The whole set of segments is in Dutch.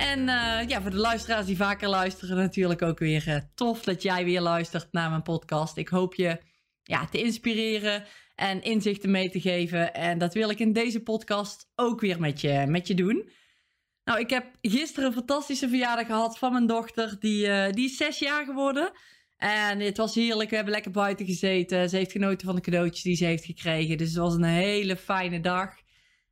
En uh, ja, voor de luisteraars die vaker luisteren, natuurlijk ook weer uh, tof dat jij weer luistert naar mijn podcast. Ik hoop je ja, te inspireren en inzichten mee te geven. En dat wil ik in deze podcast ook weer met je, met je doen. Nou, ik heb gisteren een fantastische verjaardag gehad van mijn dochter. Die, uh, die is zes jaar geworden. En het was heerlijk. We hebben lekker buiten gezeten. Ze heeft genoten van de cadeautjes die ze heeft gekregen. Dus het was een hele fijne dag.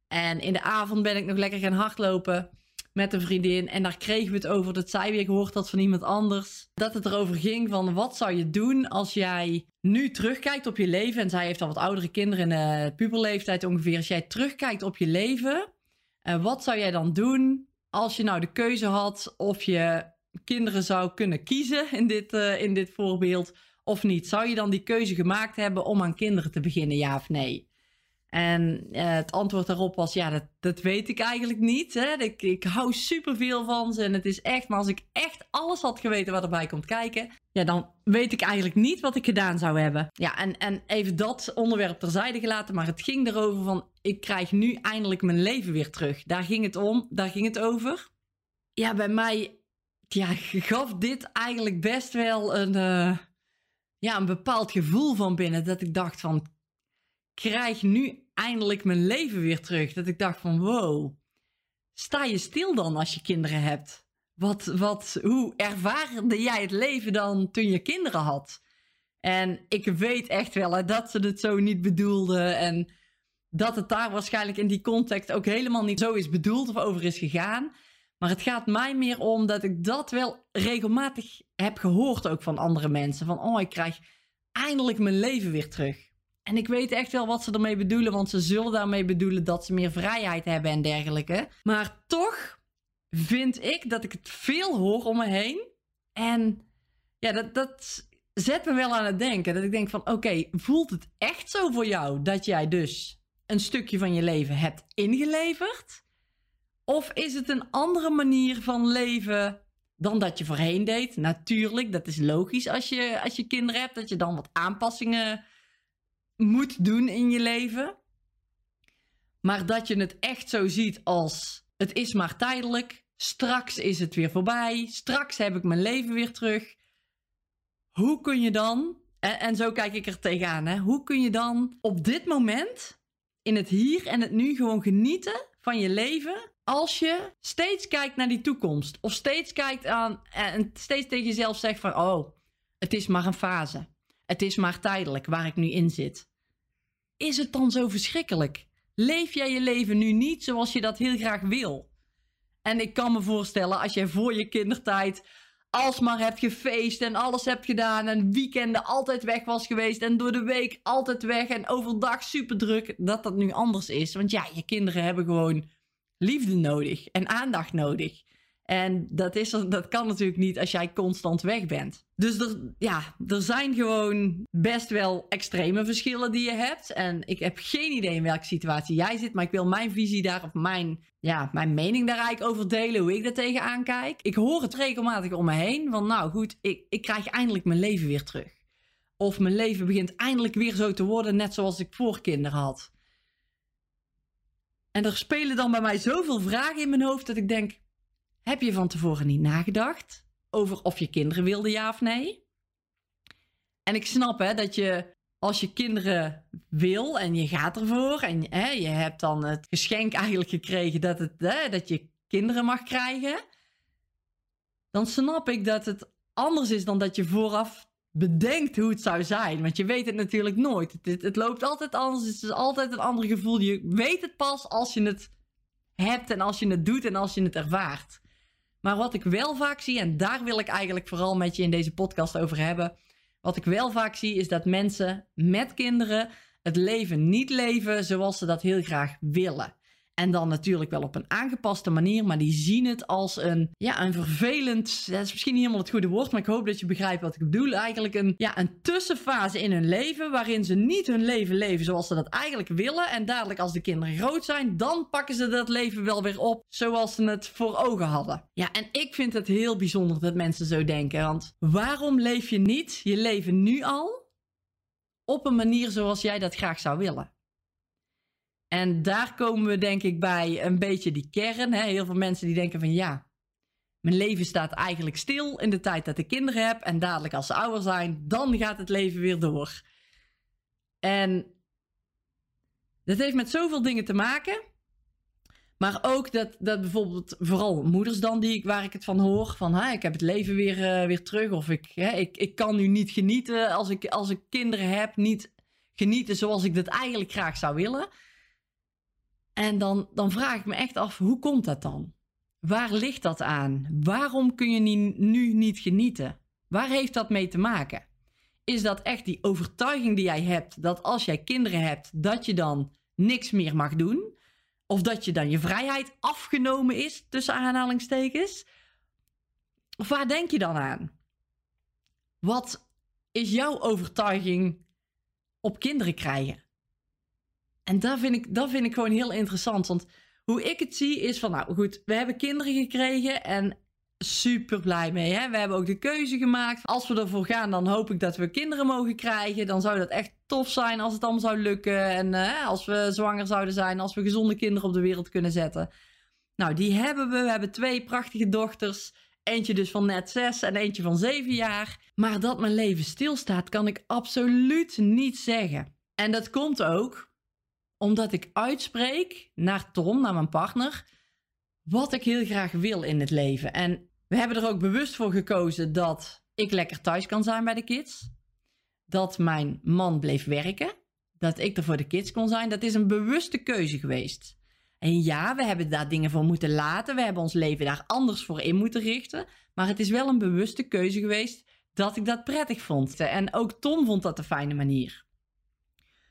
En in de avond ben ik nog lekker gaan hardlopen met een vriendin. En daar kregen we het over dat zij weer gehoord had van iemand anders. Dat het erover ging van wat zou je doen als jij nu terugkijkt op je leven. En zij heeft al wat oudere kinderen in de puberleeftijd ongeveer. Als jij terugkijkt op je leven, uh, wat zou jij dan doen als je nou de keuze had of je kinderen zou kunnen kiezen in dit, uh, in dit voorbeeld of niet? Zou je dan die keuze gemaakt hebben om aan kinderen te beginnen, ja of nee? En uh, het antwoord daarop was, ja, dat, dat weet ik eigenlijk niet. Hè? Ik, ik hou superveel van ze en het is echt, maar als ik echt alles had geweten wat erbij komt kijken, ja, dan weet ik eigenlijk niet wat ik gedaan zou hebben. Ja, en, en even dat onderwerp terzijde gelaten, maar het ging erover van, ik krijg nu eindelijk mijn leven weer terug. Daar ging het om, daar ging het over. Ja, bij mij ja, gaf dit eigenlijk best wel een, uh, ja, een bepaald gevoel van binnen. Dat ik dacht van, krijg nu eindelijk mijn leven weer terug. Dat ik dacht van wow, sta je stil dan als je kinderen hebt? Wat, wat, hoe ervaarde jij het leven dan toen je kinderen had? En ik weet echt wel dat ze het zo niet bedoelden. En dat het daar waarschijnlijk in die context ook helemaal niet zo is bedoeld of over is gegaan. Maar het gaat mij meer om dat ik dat wel regelmatig heb gehoord ook van andere mensen. Van oh, ik krijg eindelijk mijn leven weer terug. En ik weet echt wel wat ze ermee bedoelen, want ze zullen daarmee bedoelen dat ze meer vrijheid hebben en dergelijke. Maar toch vind ik dat ik het veel hoor om me heen. En ja, dat, dat zet me wel aan het denken. Dat ik denk van, oké, voelt het echt zo voor jou dat jij dus een stukje van je leven hebt ingeleverd? Of is het een andere manier van leven dan dat je voorheen deed? Natuurlijk, dat is logisch als je, als je kinderen hebt, dat je dan wat aanpassingen moet doen in je leven. Maar dat je het echt zo ziet als het is maar tijdelijk. Straks is het weer voorbij. Straks heb ik mijn leven weer terug. Hoe kun je dan, en, zo kijk ik er tegenaan, hè, hoe kun je dan op dit moment, in het hier en het nu, gewoon genieten van je leven als je steeds kijkt naar die toekomst. Of steeds kijkt aan en steeds tegen jezelf zegt van, oh, het is maar een fase. Het is maar tijdelijk waar ik nu in zit is het dan zo verschrikkelijk? Leef jij je leven nu niet zoals je dat heel graag wil? En ik kan me voorstellen, als jij voor je kindertijd alsmaar hebt gefeest en alles hebt gedaan en weekenden altijd weg was geweest en door de week altijd weg en overdag super druk, dat dat nu anders is. Want ja, je kinderen hebben gewoon liefde nodig en aandacht nodig. En dat, is, dat kan natuurlijk niet als jij constant weg bent. Dus er, ja, er zijn gewoon best wel extreme verschillen die je hebt. En ik heb geen idee in welke situatie jij zit. Maar ik wil mijn visie daar, of mijn, ja, mijn mening daar eigenlijk over delen. Hoe ik daar tegenaan kijk. Ik hoor het regelmatig om me heen. Van nou goed, ik, ik krijg eindelijk mijn leven weer terug. Of mijn leven begint eindelijk weer zo te worden. Net zoals ik voor kinderen had. En er spelen dan bij mij zoveel vragen in mijn hoofd dat ik denk heb je van tevoren niet nagedacht over of je kinderen wilde, ja of nee? En ik snap hè, dat je als je kinderen wil en je gaat ervoor en hè, je hebt dan het geschenk eigenlijk gekregen dat, het, hè, dat je kinderen mag krijgen, dan snap ik dat het anders is dan dat je vooraf bedenkt hoe het zou zijn. Want je weet het natuurlijk nooit. Het, het loopt altijd anders. Het is altijd een ander gevoel. Je weet het pas als je het hebt en als je het doet en als je het ervaart. Maar wat ik wel vaak zie, en daar wil ik eigenlijk vooral met je in deze podcast over hebben. Wat ik wel vaak zie, is dat mensen met kinderen het leven niet leven zoals ze dat heel graag willen. En dan natuurlijk wel op een aangepaste manier, maar die zien het als een, ja, een vervelend, dat is misschien niet helemaal het goede woord, maar ik hoop dat je begrijpt wat ik bedoel. Eigenlijk een, ja, een tussenfase in hun leven waarin ze niet hun leven leven zoals ze dat eigenlijk willen. En dadelijk als de kinderen groot zijn, dan pakken ze dat leven wel weer op zoals ze het voor ogen hadden. Ja, en ik vind het heel bijzonder dat mensen zo denken, want waarom leef je niet je leven nu al op een manier zoals jij dat graag zou willen? En daar komen we denk ik bij een beetje die kern. Hè? Heel veel mensen die denken van ja, mijn leven staat eigenlijk stil in de tijd dat ik kinderen heb. En dadelijk als ze ouder zijn, dan gaat het leven weer door. En dat heeft met zoveel dingen te maken. Maar ook dat, dat bijvoorbeeld, vooral moeders dan, die, waar ik het van hoor. Van ik heb het leven weer, uh, weer terug. Of ik, hè, ik, ik kan nu niet genieten als ik, als ik kinderen heb. Niet genieten zoals ik dat eigenlijk graag zou willen. En dan, dan vraag ik me echt af, hoe komt dat dan? Waar ligt dat aan? Waarom kun je nu niet genieten? Waar heeft dat mee te maken? Is dat echt die overtuiging die jij hebt dat als jij kinderen hebt, dat je dan niks meer mag doen? Of dat je dan je vrijheid afgenomen is, tussen aanhalingstekens? Of waar denk je dan aan? Wat is jouw overtuiging op kinderen krijgen? En dat vind, ik, dat vind ik gewoon heel interessant. Want hoe ik het zie is van, nou goed, we hebben kinderen gekregen en super blij mee. Hè? We hebben ook de keuze gemaakt. Als we ervoor gaan, dan hoop ik dat we kinderen mogen krijgen. Dan zou dat echt tof zijn als het allemaal zou lukken. En uh, als we zwanger zouden zijn, als we gezonde kinderen op de wereld kunnen zetten. Nou, die hebben we. We hebben twee prachtige dochters. Eentje dus van net zes en eentje van zeven jaar. Maar dat mijn leven stilstaat, kan ik absoluut niet zeggen. En dat komt ook omdat ik uitspreek naar Tom, naar mijn partner, wat ik heel graag wil in het leven. En we hebben er ook bewust voor gekozen dat ik lekker thuis kan zijn bij de kids. Dat mijn man bleef werken. Dat ik er voor de kids kon zijn. Dat is een bewuste keuze geweest. En ja, we hebben daar dingen voor moeten laten. We hebben ons leven daar anders voor in moeten richten. Maar het is wel een bewuste keuze geweest dat ik dat prettig vond. En ook Tom vond dat een fijne manier.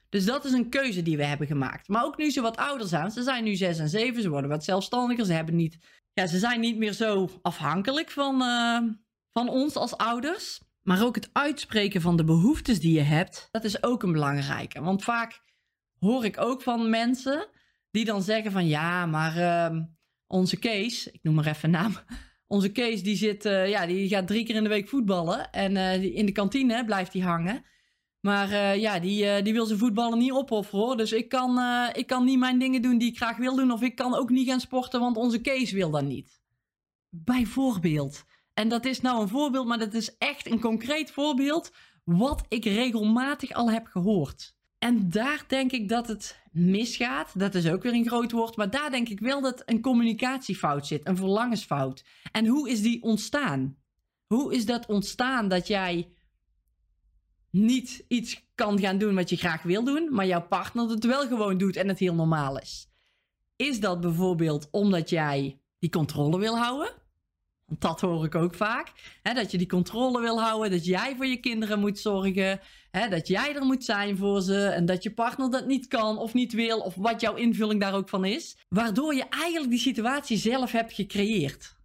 Dus dat is een keuze die we hebben gemaakt. Maar ook nu ze wat ouder zijn, ze zijn nu 6 en 7, ze worden wat zelfstandiger, ze hebben niet, ja, ze zijn niet meer zo afhankelijk van, uh, van ons als ouders. Maar ook het uitspreken van de behoeftes die je hebt, dat is ook een belangrijke. Want vaak hoor ik ook van mensen die dan zeggen van ja, maar uh, onze Kees, ik noem maar even naam. Onze Kees die zit, uh, ja, die gaat drie keer in de week voetballen en uh, in de kantine blijft hij hangen. Maar uh, ja, die, uh, die wil zijn voetballen niet opofferen hoor. Dus ik kan, uh, ik kan niet mijn dingen doen die ik graag wil doen. Of ik kan ook niet gaan sporten, want onze Kees wil dat niet. Bijvoorbeeld. En dat is nou een voorbeeld, maar dat is echt een concreet voorbeeld. Wat ik regelmatig al heb gehoord. En daar denk ik dat het misgaat. Dat is ook weer een groot woord. Maar daar denk ik wel dat een communicatiefout zit. Een verlangensfout. En hoe is die ontstaan? Hoe is dat ontstaan dat jij niet iets kan gaan doen wat je graag wil doen, maar jouw partner het wel gewoon doet en het heel normaal is. Is dat bijvoorbeeld omdat jij die controle wil houden? Want dat hoor ik ook vaak. Dat je die controle wil houden, dat jij voor je kinderen moet zorgen, dat jij er moet zijn voor ze en dat je partner dat niet kan of niet wil of wat jouw invulling daar ook van is. Waardoor je eigenlijk die situatie zelf hebt gecreëerd.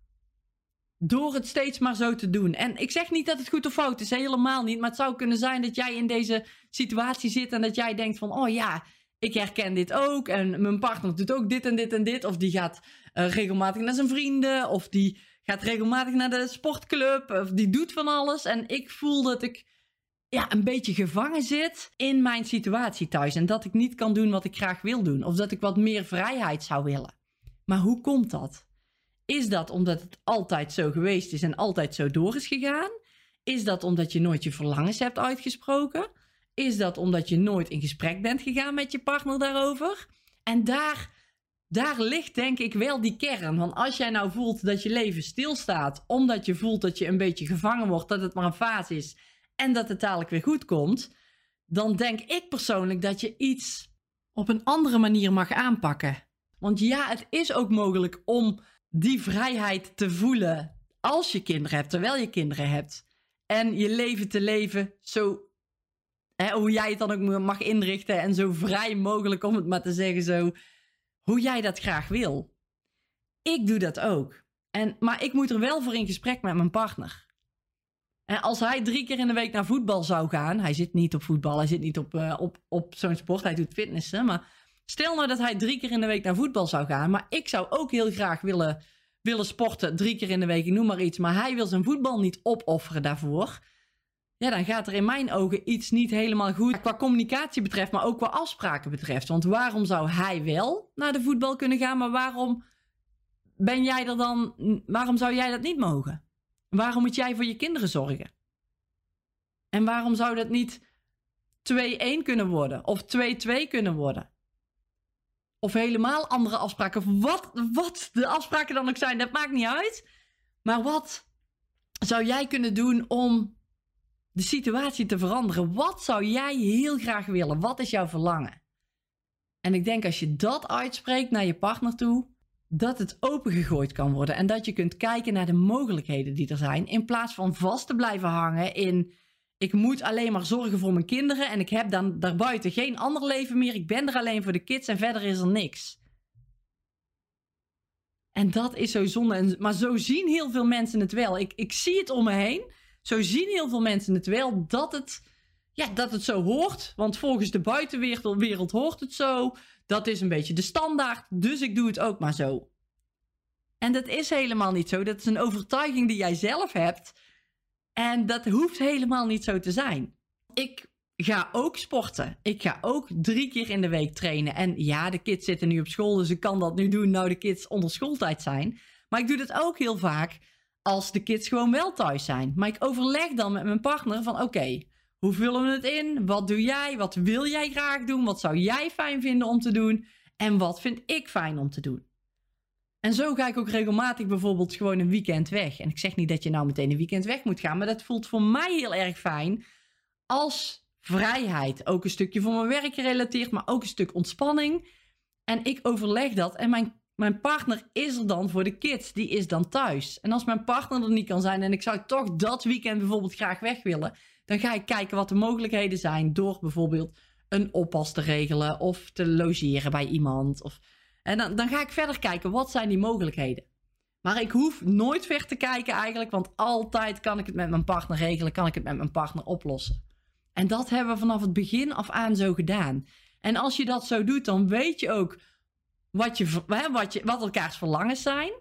Door het steeds maar zo te doen. En ik zeg niet dat het goed of fout is, helemaal niet. Maar het zou kunnen zijn dat jij in deze situatie zit en dat jij denkt van, oh ja, ik herken dit ook. En mijn partner doet ook dit en dit en dit. Of die gaat uh, regelmatig naar zijn vrienden. Of die gaat regelmatig naar de sportclub. Of die doet van alles. En ik voel dat ik ja, een beetje gevangen zit in mijn situatie thuis. En dat ik niet kan doen wat ik graag wil doen. Of dat ik wat meer vrijheid zou willen. Maar hoe komt dat? Is dat omdat het altijd zo geweest is en altijd zo door is gegaan? Is dat omdat je nooit je verlangens hebt uitgesproken? Is dat omdat je nooit in gesprek bent gegaan met je partner daarover? En daar, daar ligt denk ik wel die kern. Want als jij nou voelt dat je leven stilstaat, omdat je voelt dat je een beetje gevangen wordt, dat het maar een fase is en dat het dadelijk weer goed komt, dan denk ik persoonlijk dat je iets op een andere manier mag aanpakken. Want ja, het is ook mogelijk om die vrijheid te voelen als je kinderen hebt, terwijl je kinderen hebt. En je leven te leven zo, hè, hoe jij het dan ook mag inrichten en zo vrij mogelijk, om het maar te zeggen, zo hoe jij dat graag wil. Ik doe dat ook. En, maar ik moet er wel voor in gesprek met mijn partner. En als hij drie keer in de week naar voetbal zou gaan. Hij zit niet op voetbal, hij zit niet op, uh, op, op zo'n sport, hij doet fitnessen. Maar stel nou dat hij drie keer in de week naar voetbal zou gaan. Maar ik zou ook heel graag willen, willen sporten, drie keer in de week, noem maar iets. Maar hij wil zijn voetbal niet opofferen daarvoor. Ja, dan gaat er in mijn ogen iets niet helemaal goed qua communicatie betreft, maar ook qua afspraken betreft. Want waarom zou hij wel naar de voetbal kunnen gaan, maar waarom ben jij er dan, waarom zou jij dat niet mogen? Waarom moet jij voor je kinderen zorgen? En waarom zou dat niet 2-1 kunnen worden? Of 2-2 kunnen worden? Of helemaal andere afspraken? Wat, wat de afspraken dan ook zijn, dat maakt niet uit. Maar wat zou jij kunnen doen om de situatie te veranderen? Wat zou jij heel graag willen? Wat is jouw verlangen? En ik denk als je dat uitspreekt naar je partner toe, dat het opengegooid kan worden en dat je kunt kijken naar de mogelijkheden die er zijn, in plaats van vast te blijven hangen in ik moet alleen maar zorgen voor mijn kinderen en ik heb dan daarbuiten geen ander leven meer. Ik ben er alleen voor de kids en verder is er niks. En dat is zo zonde. Maar zo zien heel veel mensen het wel. Ik, ik zie het om me heen. Zo zien heel veel mensen het wel dat het, ja, dat het zo hoort. Want volgens de buitenwereld hoort het zo. Dat is een beetje de standaard, dus ik doe het ook maar zo. En dat is helemaal niet zo. Dat is een overtuiging die jij zelf hebt. En dat hoeft helemaal niet zo te zijn. Ik ga ook sporten. Ik ga ook drie keer in de week trainen. En ja, de kids zitten nu op school, dus ik kan dat nu doen nou de kids onder schooltijd zijn. Maar ik doe dat ook heel vaak als de kids gewoon wel thuis zijn. Maar ik overleg dan met mijn partner van oké, hoe vullen we het in? Wat doe jij? Wat wil jij graag doen? Wat zou jij fijn vinden om te doen? En wat vind ik fijn om te doen? En zo ga ik ook regelmatig bijvoorbeeld gewoon een weekend weg. En ik zeg niet dat je nou meteen een weekend weg moet gaan, maar dat voelt voor mij heel erg fijn als vrijheid. Ook een stukje voor mijn werk gerelateerd, maar ook een stuk ontspanning. En ik overleg dat en mijn, mijn partner is er dan voor de kids, die is dan thuis. En als mijn partner er niet kan zijn en ik zou toch dat weekend bijvoorbeeld graag weg willen, dan ga ik kijken wat de mogelijkheden zijn door bijvoorbeeld een oppas te regelen of te logeren bij iemand. Of, en dan, dan ga ik verder kijken, wat zijn die mogelijkheden? Maar ik hoef nooit ver te kijken eigenlijk, want altijd kan ik het met mijn partner regelen, kan ik het met mijn partner oplossen. En dat hebben we vanaf het begin af aan zo gedaan. En als je dat zo doet, dan weet je ook wat, je, wat, je, wat elkaars verlangens zijn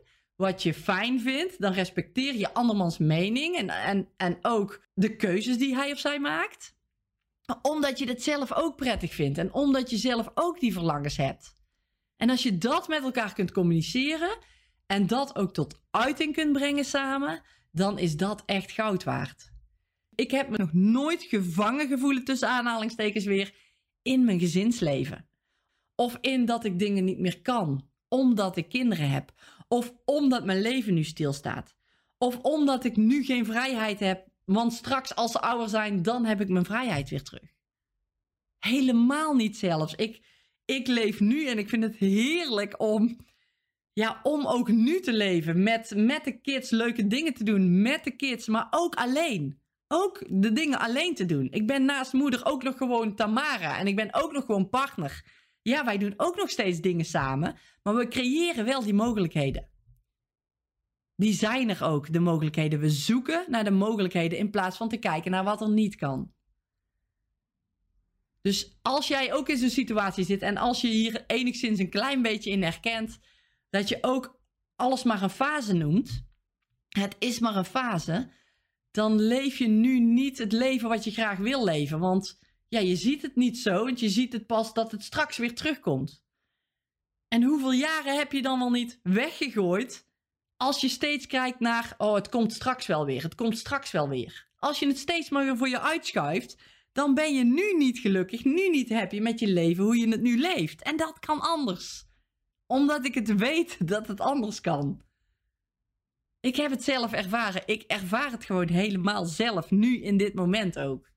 wat je fijn vindt, dan respecteer je andermans mening en, en, en ook de keuzes die hij of zij maakt. Omdat je het zelf ook prettig vindt en omdat je zelf ook die verlangens hebt. En als je dat met elkaar kunt communiceren en dat ook tot uiting kunt brengen samen, dan is dat echt goud waard. Ik heb me nog nooit gevangen gevoeld tussen aanhalingstekens weer in mijn gezinsleven. Of in dat ik dingen niet meer kan, omdat ik kinderen heb. Of omdat mijn leven nu stilstaat. Of omdat ik nu geen vrijheid heb. Want straks als ze ouder zijn, dan heb ik mijn vrijheid weer terug. Helemaal niet zelfs. Ik, ik leef nu en ik vind het heerlijk om, ja, om ook nu te leven. Met, met de kids leuke dingen te doen. Met de kids, maar ook alleen. Ook de dingen alleen te doen. Ik ben naast moeder ook nog gewoon Tamara. En ik ben ook nog gewoon partner. Ja, wij doen ook nog steeds dingen samen, maar we creëren wel die mogelijkheden. Die zijn er ook, de mogelijkheden. We zoeken naar de mogelijkheden in plaats van te kijken naar wat er niet kan. Dus als jij ook in zo'n situatie zit en als je hier enigszins een klein beetje in herkent, dat je ook alles maar een fase noemt, het is maar een fase, dan leef je nu niet het leven wat je graag wil leven. Want ja, je ziet het niet zo, want je ziet het pas dat het straks weer terugkomt. En hoeveel jaren heb je dan wel niet weggegooid als je steeds kijkt naar, oh, het komt straks wel weer, het komt straks wel weer. Als je het steeds maar weer voor je uitschuift, dan ben je nu niet gelukkig, nu niet happy met je leven, hoe je het nu leeft. En dat kan anders. Omdat ik het weet dat het anders kan. Ik heb het zelf ervaren. Ik ervaar het gewoon helemaal zelf, nu in dit moment ook.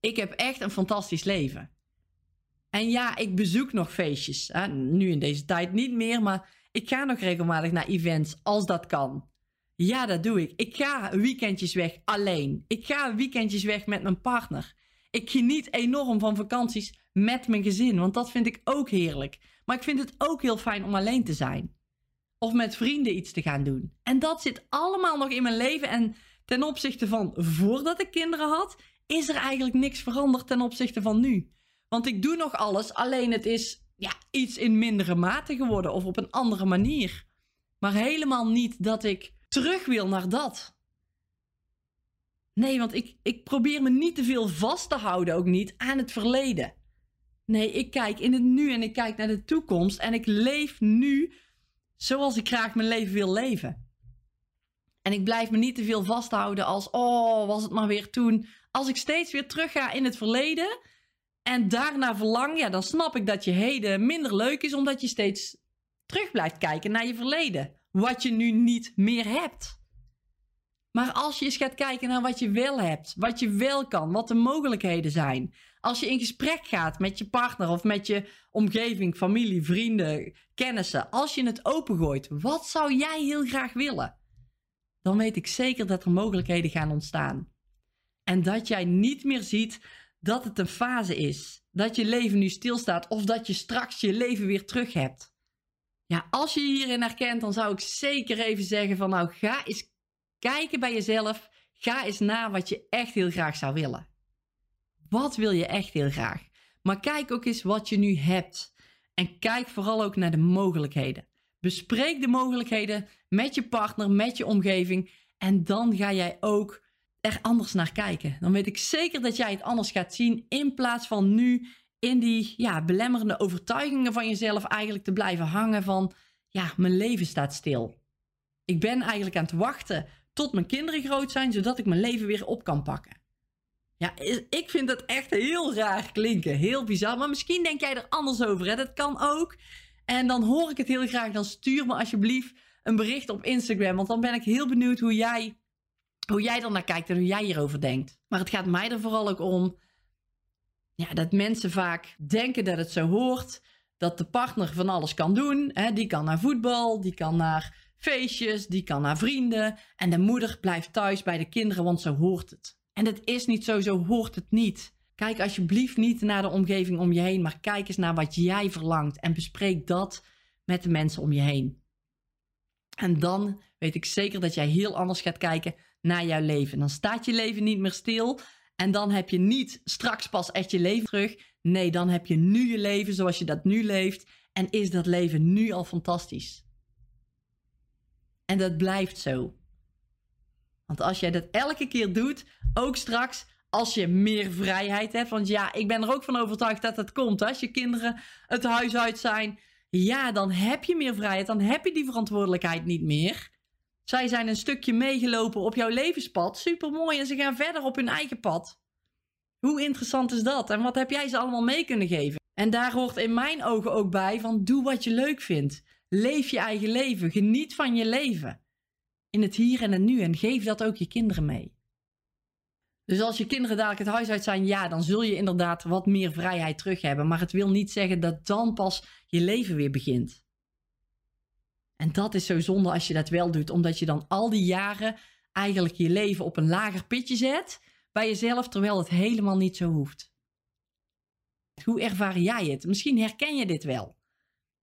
Ik heb echt een fantastisch leven. En ja, ik bezoek nog feestjes. Hè? Nu in deze tijd niet meer, maar ik ga nog regelmatig naar events als dat kan. Ja, dat doe ik. Ik ga weekendjes weg alleen. Ik ga weekendjes weg met mijn partner. Ik geniet enorm van vakanties met mijn gezin. Want dat vind ik ook heerlijk. Maar ik vind het ook heel fijn om alleen te zijn. Of met vrienden iets te gaan doen. En dat zit allemaal nog in mijn leven. En ten opzichte van voordat ik kinderen had, is er eigenlijk niks veranderd ten opzichte van nu. Want ik doe nog alles, alleen het is ja, iets in mindere mate geworden of op een andere manier. Maar helemaal niet dat ik terug wil naar dat. Nee, want ik, ik probeer me niet te veel vast te houden, ook niet aan het verleden. Nee, ik kijk in het nu en ik kijk naar de toekomst en ik leef nu zoals ik graag mijn leven wil leven. En ik blijf me niet te veel vasthouden als, oh, was het maar weer toen. Als ik steeds weer terug ga in het verleden en daarna verlang, ja, dan snap ik dat je heden minder leuk is, omdat je steeds terug blijft kijken naar je verleden. Wat je nu niet meer hebt. Maar als je eens gaat kijken naar wat je wel hebt, wat je wel kan, wat de mogelijkheden zijn. Als je in gesprek gaat met je partner of met je omgeving, familie, vrienden, kennissen. Als je het opengooit, wat zou jij heel graag willen? Dan weet ik zeker dat er mogelijkheden gaan ontstaan. En dat jij niet meer ziet dat het een fase is. Dat je leven nu stilstaat of dat je straks je leven weer terug hebt. Ja, als je hierin herkent, dan zou ik zeker even zeggen van nou ga eens kijken bij jezelf. Ga eens na wat je echt heel graag zou willen. Wat wil je echt heel graag? Maar kijk ook eens wat je nu hebt. En kijk vooral ook naar de mogelijkheden. Bespreek de mogelijkheden met je partner, met je omgeving. En dan ga jij ook er anders naar kijken. Dan weet ik zeker dat jij het anders gaat zien. In plaats van nu in die ja, belemmerende overtuigingen van jezelf eigenlijk te blijven hangen van... Ja, mijn leven staat stil. Ik ben eigenlijk aan het wachten tot mijn kinderen groot zijn, zodat ik mijn leven weer op kan pakken. Ja, ik vind het echt heel raar klinken. Heel bizar. Maar misschien denk jij er anders over. Hè? Dat kan ook. En dan hoor ik het heel graag. Dan stuur me alsjeblieft een bericht op Instagram. Want dan ben ik heel benieuwd hoe jij, hoe jij er naar kijkt en hoe jij hierover denkt. Maar het gaat mij er vooral ook om ja, dat mensen vaak denken dat het zo hoort. Dat de partner van alles kan doen. Hè? Die kan naar voetbal, die kan naar feestjes, die kan naar vrienden. En de moeder blijft thuis bij de kinderen, want zo hoort het. En dat is niet zo, zo hoort het niet. Kijk alsjeblieft niet naar de omgeving om je heen, maar kijk eens naar wat jij verlangt en bespreek dat met de mensen om je heen. En dan weet ik zeker dat jij heel anders gaat kijken naar jouw leven. Dan staat je leven niet meer stil en dan heb je niet straks pas echt je leven terug. Nee, dan heb je nu je leven zoals je dat nu leeft en is dat leven nu al fantastisch. En dat blijft zo. Want als jij dat elke keer doet, ook straks als je meer vrijheid hebt. Want ja, ik ben er ook van overtuigd dat het komt. Als je kinderen het huis uit zijn, ja, dan heb je meer vrijheid. Dan heb je die verantwoordelijkheid niet meer. Zij zijn een stukje meegelopen op jouw levenspad. Super mooi. En ze gaan verder op hun eigen pad. Hoe interessant is dat? En wat heb jij ze allemaal mee kunnen geven? En daar hoort in mijn ogen ook bij van doe wat je leuk vindt. Leef je eigen leven. Geniet van je leven. In het hier en het nu. En geef dat ook je kinderen mee. Dus als je kinderen dadelijk het huis uit zijn, ja, dan zul je inderdaad wat meer vrijheid terug hebben. Maar het wil niet zeggen dat dan pas je leven weer begint. En dat is zo zonde als je dat wel doet, omdat je dan al die jaren eigenlijk je leven op een lager pitje zet bij jezelf, terwijl het helemaal niet zo hoeft. Hoe ervaar jij het? Misschien herken je dit wel.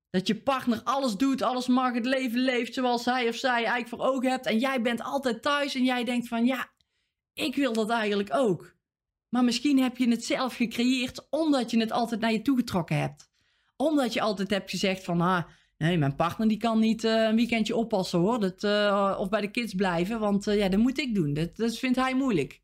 Dat je partner alles doet, alles mag, het leven leeft zoals hij of zij eigenlijk voor ogen hebt. En jij bent altijd thuis en jij denkt van ja, ik wil dat eigenlijk ook. Maar misschien heb je het zelf gecreëerd omdat je het altijd naar je toe getrokken hebt. Omdat je altijd hebt gezegd van ah, nee, mijn partner die kan niet uh, een weekendje oppassen hoor. Dat, uh, of bij de kids blijven, want uh, ja, dat moet ik doen. Dat, dat vindt hij moeilijk.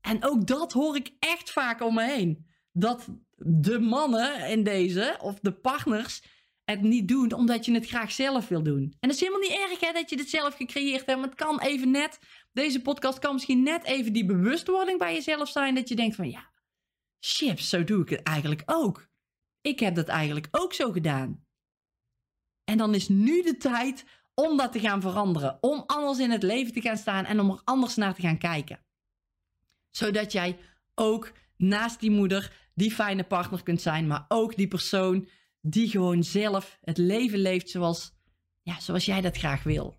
En ook dat hoor ik echt vaak om me heen. Dat de mannen in deze, of de partners, het niet doen omdat je het graag zelf wil doen. En dat is helemaal niet erg hè, dat je het zelf gecreëerd hebt. Maar het kan even net, deze podcast kan misschien net even die bewustwording bij jezelf zijn. Dat je denkt van ja, chips, zo doe ik het eigenlijk ook. Ik heb dat eigenlijk ook zo gedaan. En dan is nu de tijd om dat te gaan veranderen. Om anders in het leven te gaan staan en om er anders naar te gaan kijken. Zodat jij ook naast die moeder die fijne partner kunt zijn, maar ook die persoon die gewoon zelf het leven leeft zoals, ja, zoals jij dat graag wil.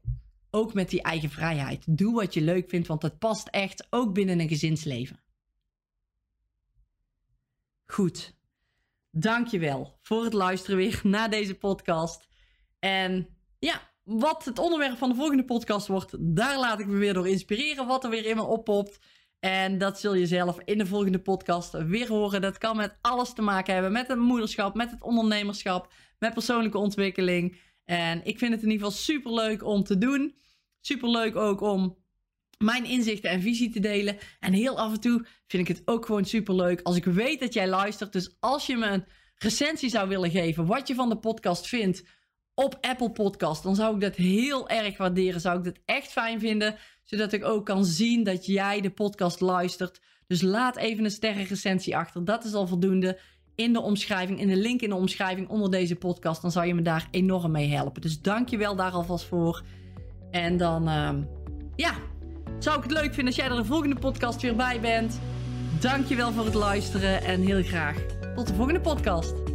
Ook met die eigen vrijheid. Doe wat je leuk vindt, want dat past echt ook binnen een gezinsleven. Goed. Dankjewel voor het luisteren weer naar deze podcast. En ja, wat het onderwerp van de volgende podcast wordt, daar laat ik me weer door inspireren. Wat er weer in me oppopt. En dat zul je zelf in de volgende podcast weer horen. Dat kan met alles te maken hebben. Met het moederschap, met het ondernemerschap, met persoonlijke ontwikkeling. En ik vind het in ieder geval super leuk om te doen. Super leuk ook om mijn inzichten en visie te delen. En heel af en toe vind ik het ook gewoon super leuk als ik weet dat jij luistert. Dus als je me een recensie zou willen geven, wat je van de podcast vindt op Apple Podcast, dan zou ik dat heel erg waarderen. Zou ik dat echt fijn vinden, zodat ik ook kan zien dat jij de podcast luistert. Dus laat even een sterrenrecensie achter. Dat is al voldoende. In de omschrijving, in de link in de omschrijving onder deze podcast, dan zou je me daar enorm mee helpen. Dus dank je wel daar alvast voor. En dan, uh, ja, zou ik het leuk vinden als jij er de volgende podcast weer bij bent. Dankjewel voor het luisteren en heel graag tot de volgende podcast.